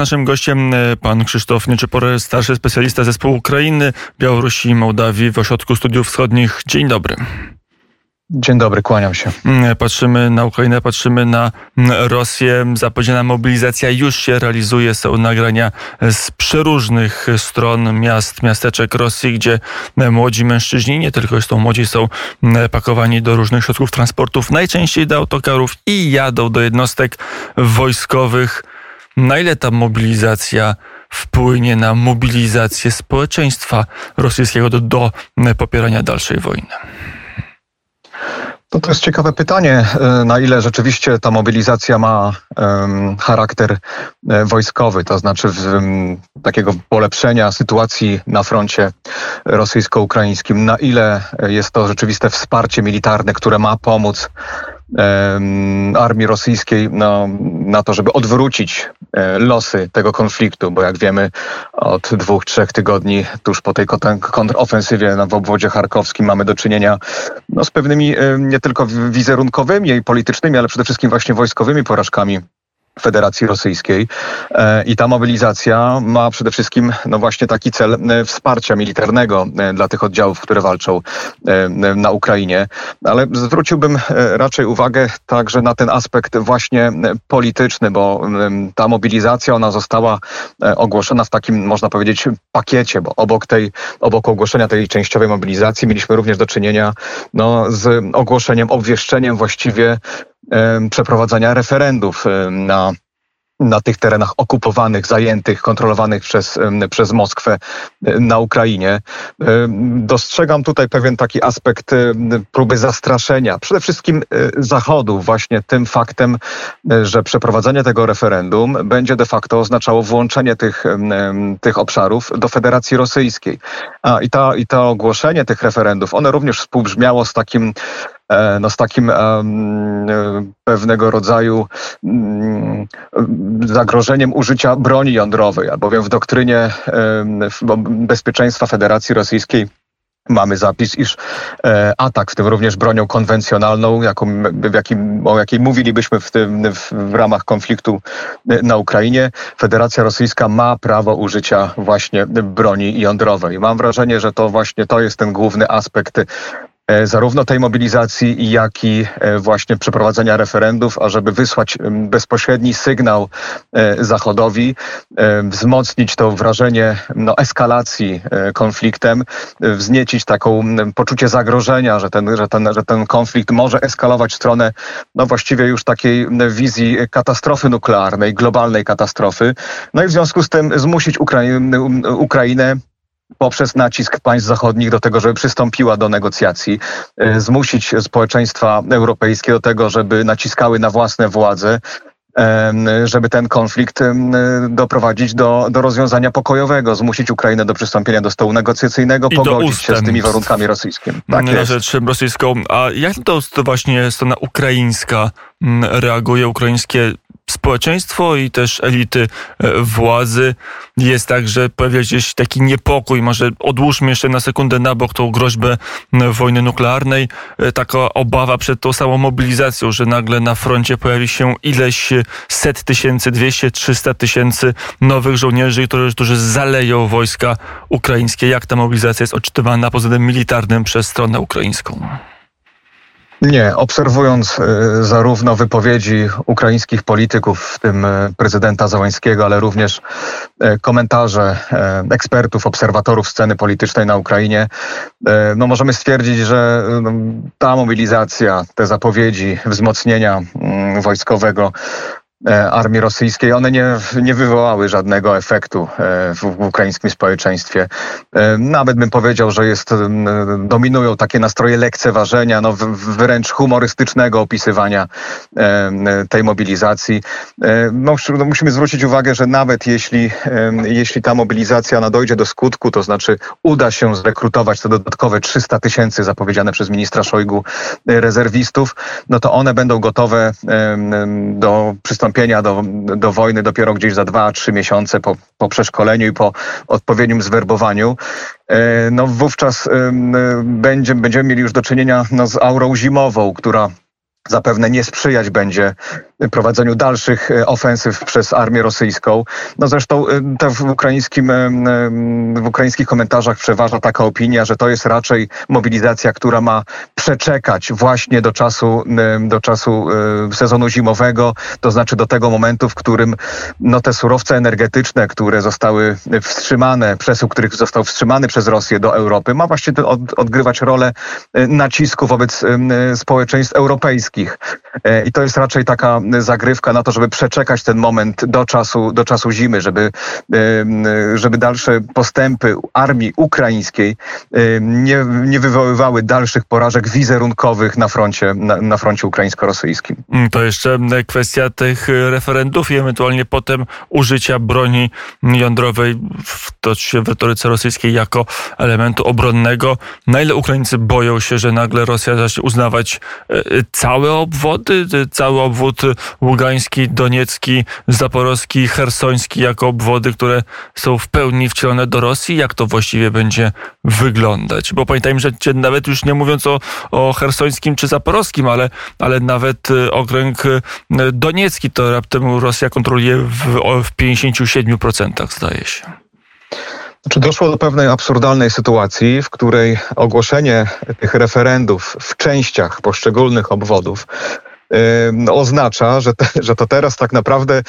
Naszym gościem e, pan Krzysztof Nieczypor, starszy specjalista zespołu Ukrainy, Białorusi i Mołdawii w Ośrodku Studiów Wschodnich. Dzień dobry. Dzień dobry, kłaniam się. Mm, patrzymy na Ukrainę, patrzymy na mm, Rosję. Zapowiedziana mobilizacja już się realizuje. Są nagrania z przeróżnych stron miast, miasteczek Rosji, gdzie e, młodzi mężczyźni, nie tylko są młodzi, są mm, pakowani do różnych środków transportów, najczęściej do autokarów i jadą do jednostek wojskowych. Na ile ta mobilizacja wpłynie na mobilizację społeczeństwa rosyjskiego do, do popierania dalszej wojny? No to jest ciekawe pytanie, e, na ile rzeczywiście ta mobilizacja ma um, charakter e, wojskowy, to znaczy um, takiego polepszenia sytuacji na froncie rosyjsko-ukraińskim, na ile jest to rzeczywiste wsparcie militarne, które ma pomóc armii rosyjskiej no, na to, żeby odwrócić e, losy tego konfliktu, bo jak wiemy od dwóch, trzech tygodni tuż po tej kontrofensywie w obwodzie charkowskim mamy do czynienia no, z pewnymi nie tylko wizerunkowymi i politycznymi, ale przede wszystkim właśnie wojskowymi porażkami Federacji Rosyjskiej. E, I ta mobilizacja ma przede wszystkim no właśnie taki cel e, wsparcia militarnego e, dla tych oddziałów, które walczą na Ukrainie. Ale zwróciłbym raczej uwagę także na ten aspekt właśnie polityczny, bo ta mobilizacja ona została ogłoszona w takim, można powiedzieć, pakiecie, bo obok tej, obok ogłoszenia tej częściowej mobilizacji mieliśmy również do czynienia no, z ogłoszeniem, obwieszczeniem właściwie przeprowadzania referendów na na tych terenach okupowanych, zajętych, kontrolowanych przez, przez Moskwę na Ukrainie. Dostrzegam tutaj pewien taki aspekt próby zastraszenia, przede wszystkim e, Zachodu, właśnie tym faktem, e, że przeprowadzenie tego referendum będzie de facto oznaczało włączenie tych, tych obszarów do Federacji Rosyjskiej. A, i, ta, I to ogłoszenie tych referendów, one również współbrzmiało z takim no, z takim pewnego rodzaju mm, zagrożeniem użycia broni jądrowej, albowiem w doktrynie bezpieczeństwa Federacji Rosyjskiej mamy zapis, iż e, atak, w tym również bronią konwencjonalną, jaką, jakim, o jakiej mówilibyśmy w, tym, w, w ramach konfliktu na Ukrainie, Federacja Rosyjska ma prawo użycia właśnie broni jądrowej. Mam wrażenie, że to właśnie to jest ten główny aspekt E, zarówno tej mobilizacji, jak i e, właśnie przeprowadzenia referendów, ażeby wysłać bezpośredni sygnał e, Zachodowi, wzmocnić to wrażenie no, eskalacji konfliktem, wzniecić taką poczucie zagrożenia, że ten, że, ten, że ten konflikt może eskalować w stronę no, właściwie już takiej wizji katastrofy nuklearnej, globalnej katastrofy. No i w związku z tym zmusić Ukrainę, Ukrainę poprzez nacisk państw zachodnich do tego, żeby przystąpiła do negocjacji, e, zmusić społeczeństwa europejskie do tego, żeby naciskały na własne władze, żeby ten konflikt doprowadzić do, do rozwiązania pokojowego, zmusić Ukrainę do przystąpienia do stołu negocjacyjnego, I pogodzić się z tymi warunkami rosyjskimi. Tak na rzecz rosyjską. A jak to, to właśnie strona ukraińska reaguje, ukraińskie społeczeństwo i też elity e, władzy. Jest tak, że pojawia się taki niepokój, może odłóżmy jeszcze na sekundę na bok tą groźbę wojny nuklearnej, e, taka obawa przed tą samą mobilizacją, że nagle na froncie pojawi się ileś set tysięcy, dwieście, trzysta tysięcy nowych żołnierzy, którzy, którzy zaleją wojska ukraińskie. Jak ta mobilizacja jest odczytywana pod względem militarnym przez stronę ukraińską? Nie, obserwując y, zarówno wypowiedzi ukraińskich polityków, w tym y, prezydenta Załańskiego, ale również y, komentarze ekspertów, obserwatorów sceny politycznej na Ukrainie, no możemy stwierdzić, że no, ta mobilizacja, te zapowiedzi wzmocnienia mm, wojskowego armii rosyjskiej, one nie, nie wywołały żadnego efektu e, w, ukraińskim społeczeństwie. E, nawet bym powiedział, że jest, dominują takie nastroje lekceważenia, no wręcz humorystycznego opisywania tej mobilizacji. No, no, musimy zwrócić uwagę, że nawet jeśli, jeśli ta mobilizacja ona dojdzie do skutku, to znaczy uda się zrekrutować te dodatkowe 300 tysięcy zapowiedziane przez ministra Szojgu rezerwistów, no to one będą gotowe do przystąpienia przystąpienia do, do wojny dopiero gdzieś za dwa, trzy miesiące po, po przeszkoleniu i po odpowiednim zwerbowaniu, e, no wówczas będzie, będziemy mieli już do czynienia no, z aurą zimową, która zapewne nie sprzyjać będzie prowadzeniu dalszych ofensyw przez armię rosyjską. No zresztą w, ukraińskim, w ukraińskich komentarzach przeważa taka opinia, że to jest raczej mobilizacja, która ma przeczekać właśnie do czasu, do czasu sezonu zimowego, to znaczy do tego momentu, w którym no, te surowce energetyczne, które zostały wstrzymane, przesył których został wstrzymany przez Rosję do Europy, ma właśnie od, odgrywać rolę e, nacisku wobec e, społeczeństw europejskich. E, I to jest raczej taka zagrywka na to, żeby przeczekać ten moment do czasu, do czasu zimy, żeby, żeby dalsze postępy armii ukraińskiej nie, nie wywoływały dalszych porażek wizerunkowych na froncie, na, na froncie ukraińsko-rosyjskim. Mm, to jeszcze kwestia tych referendów i ewentualnie potem użycia broni jądrowej w, w retoryce rosyjskiej jako elementu obronnego. Na ile Ukraińcy boją się, że nagle Rosja zacznie uznawać e, całe obwody, cały obwód ługański, doniecki, zaporowski, hersoński jako obwody, które są w pełni wcielone do Rosji? Jak to właściwie będzie wyglądać? Bo pamiętajmy, że nawet już nie mówiąc o, o hersońskim czy zaporowskim, ale, ale nawet e, okręg e, doniecki to raptem Rosja kontroluje w, w 57% zdaje się. Znaczy doszło do pewnej absurdalnej sytuacji, w której ogłoszenie tych referendów w częściach poszczególnych obwodów oznacza, że, te, że to teraz tak naprawdę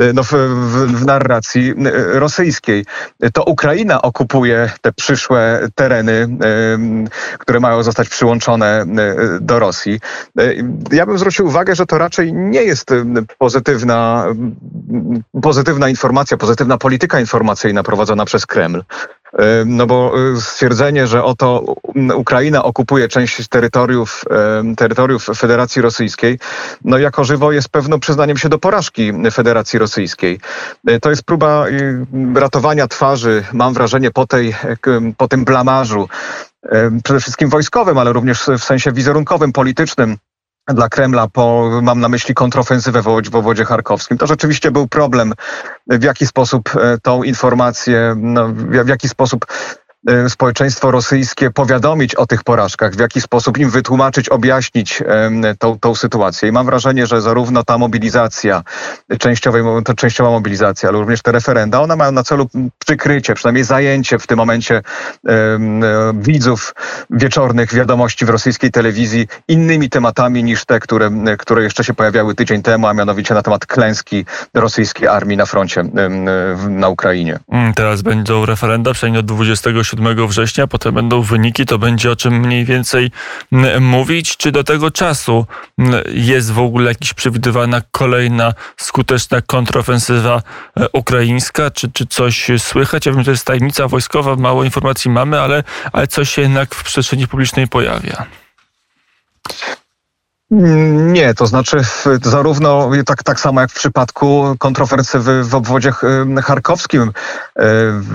y, no, w, w, w, narracji y, rosyjskiej to Ukraina okupuje te przyszłe tereny, które mają zostać przyłączone y, do Rosji. Ja bym zwrócił uwagę, że to raczej nie jest pozytywna, pozytywna informacja, pozytywna polityka informacyjna prowadzona przez Kreml. No bo stwierdzenie, że oto Ukraina okupuje część terytoriów, terytoriów Federacji Rosyjskiej, no jako żywo jest pewno przyznaniem się do porażki Federacji Rosyjskiej. E, to jest próba ratowania twarzy, mam wrażenie, po, tej, po tym blamarzu, przede wszystkim wojskowym, ale również w sensie wizerunkowym, politycznym dla Kremla, po, mam na myśli kontrofensywę w, obwodzie charkowskim. To rzeczywiście był problem, w jaki sposób e, tą informację, no, w jaki sposób społeczeństwo rosyjskie powiadomić o tych porażkach, w jaki sposób im wytłumaczyć, objaśnić tą, tą sytuację. I mam wrażenie, że zarówno ta mobilizacja, to częściowa mobilizacja, ale również te referenda, one mają na celu przykrycie, przynajmniej zajęcie w tym momencie um, widzów wieczornych wiadomości w rosyjskiej telewizji innymi tematami niż te, które, które jeszcze się pojawiały tydzień temu, a mianowicie na temat klęski rosyjskiej armii na froncie na Ukrainie. Mm, teraz będą referenda, przynajmniej od 27 7 września, potem będą wyniki, to będzie o czym mniej więcej mówić. Czy do tego czasu jest w ogóle jakaś przewidywana kolejna skuteczna kontrofensywa e, ukraińska? Czy, czy coś słychać? Ja wiem, że to jest tajemnica wojskowa, mało informacji mamy, ale, ale coś się jednak w przestrzeni publicznej pojawia. Nie, to znaczy zarówno tak, tak samo jak w przypadku kontroferencji w obwodzie charkowskim. E,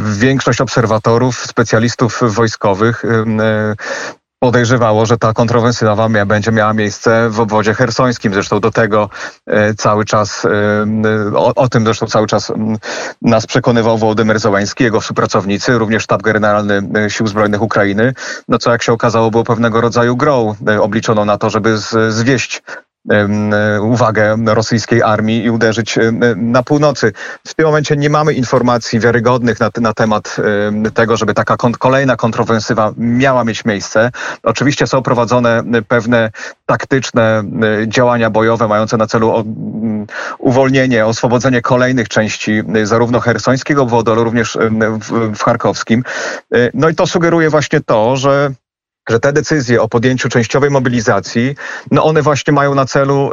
większość obserwatorów, specjalistów wojskowych e, podejrzewało, że ta kontrowersyjna będzie miała miejsce w obwodzie hersońskim. Zresztą do tego e, cały czas, o, o, tym zresztą cały czas nas przekonywał Wołodymyr Zełański, jego współpracownicy, również sztab generalny Sił Zbrojnych Ukrainy, no co jak się okazało było pewnego rodzaju grą obliczoną na to, żeby zwieść E, uwagę rosyjskiej armii i uderzyć na północy. W tym momencie nie mamy informacji wiarygodnych na, na temat tego, żeby taka kont kolejna kontrowersywa miała mieć miejsce. Oczywiście są prowadzone pewne taktyczne działania bojowe mające na celu uwolnienie, oswobodzenie kolejnych części zarówno hersońskiego obwodu, ale również w, w charkowskim. E, no i to sugeruje właśnie to, że że te decyzje o podjęciu częściowej mobilizacji, no one właśnie mają na celu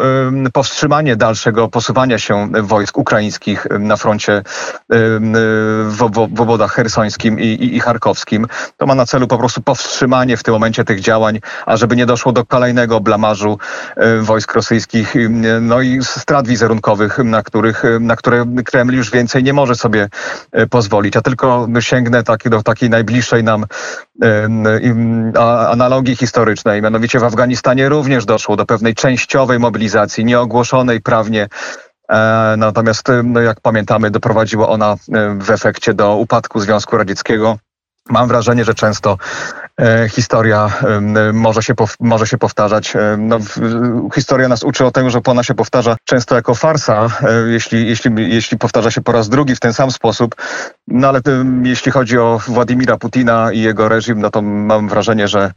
powstrzymanie dalszego posuwania się wojsk ukraińskich na froncie w, obwodach hersońskim i, i, charkowskim. To ma na celu po prostu powstrzymanie w tym momencie tych działań, ażeby nie doszło do kolejnego blamażu y, wojsk rosyjskich, no i strat wizerunkowych, na, których, na które Kreml już więcej nie może sobie pozwolić. A tylko sięgnę tak, do takiej najbliższej nam a, analogii historycznej. Mianowicie w Afganistanie również doszło do pewnej częściowej mobilizacji, nieogłoszonej prawnie. E, natomiast, no, jak pamiętamy, doprowadziła ona e, w efekcie do upadku Związku Radzieckiego. Mam wrażenie, że często e, historia e, może się, może się powtarzać. E, no, historia nas uczy o tego, że ona się powtarza często jako farsa, e, jeśli, jeśli, jeśli powtarza się po raz drugi w ten sam sposób. No ale tym, jeśli chodzi o Władimira Putina i jego reżim, no to mam wrażenie, że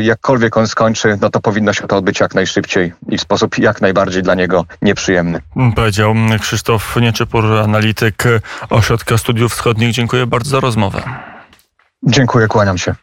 jakkolwiek on skończy, no to powinno się to odbyć jak najszybciej i w sposób jak najbardziej dla niego nieprzyjemny. Powiedział Krzysztof Nieczypur, analityk Ośrodka Studiów Wschodnich. Dziękuję bardzo za rozmowę. Dziękuję, kłaniam się.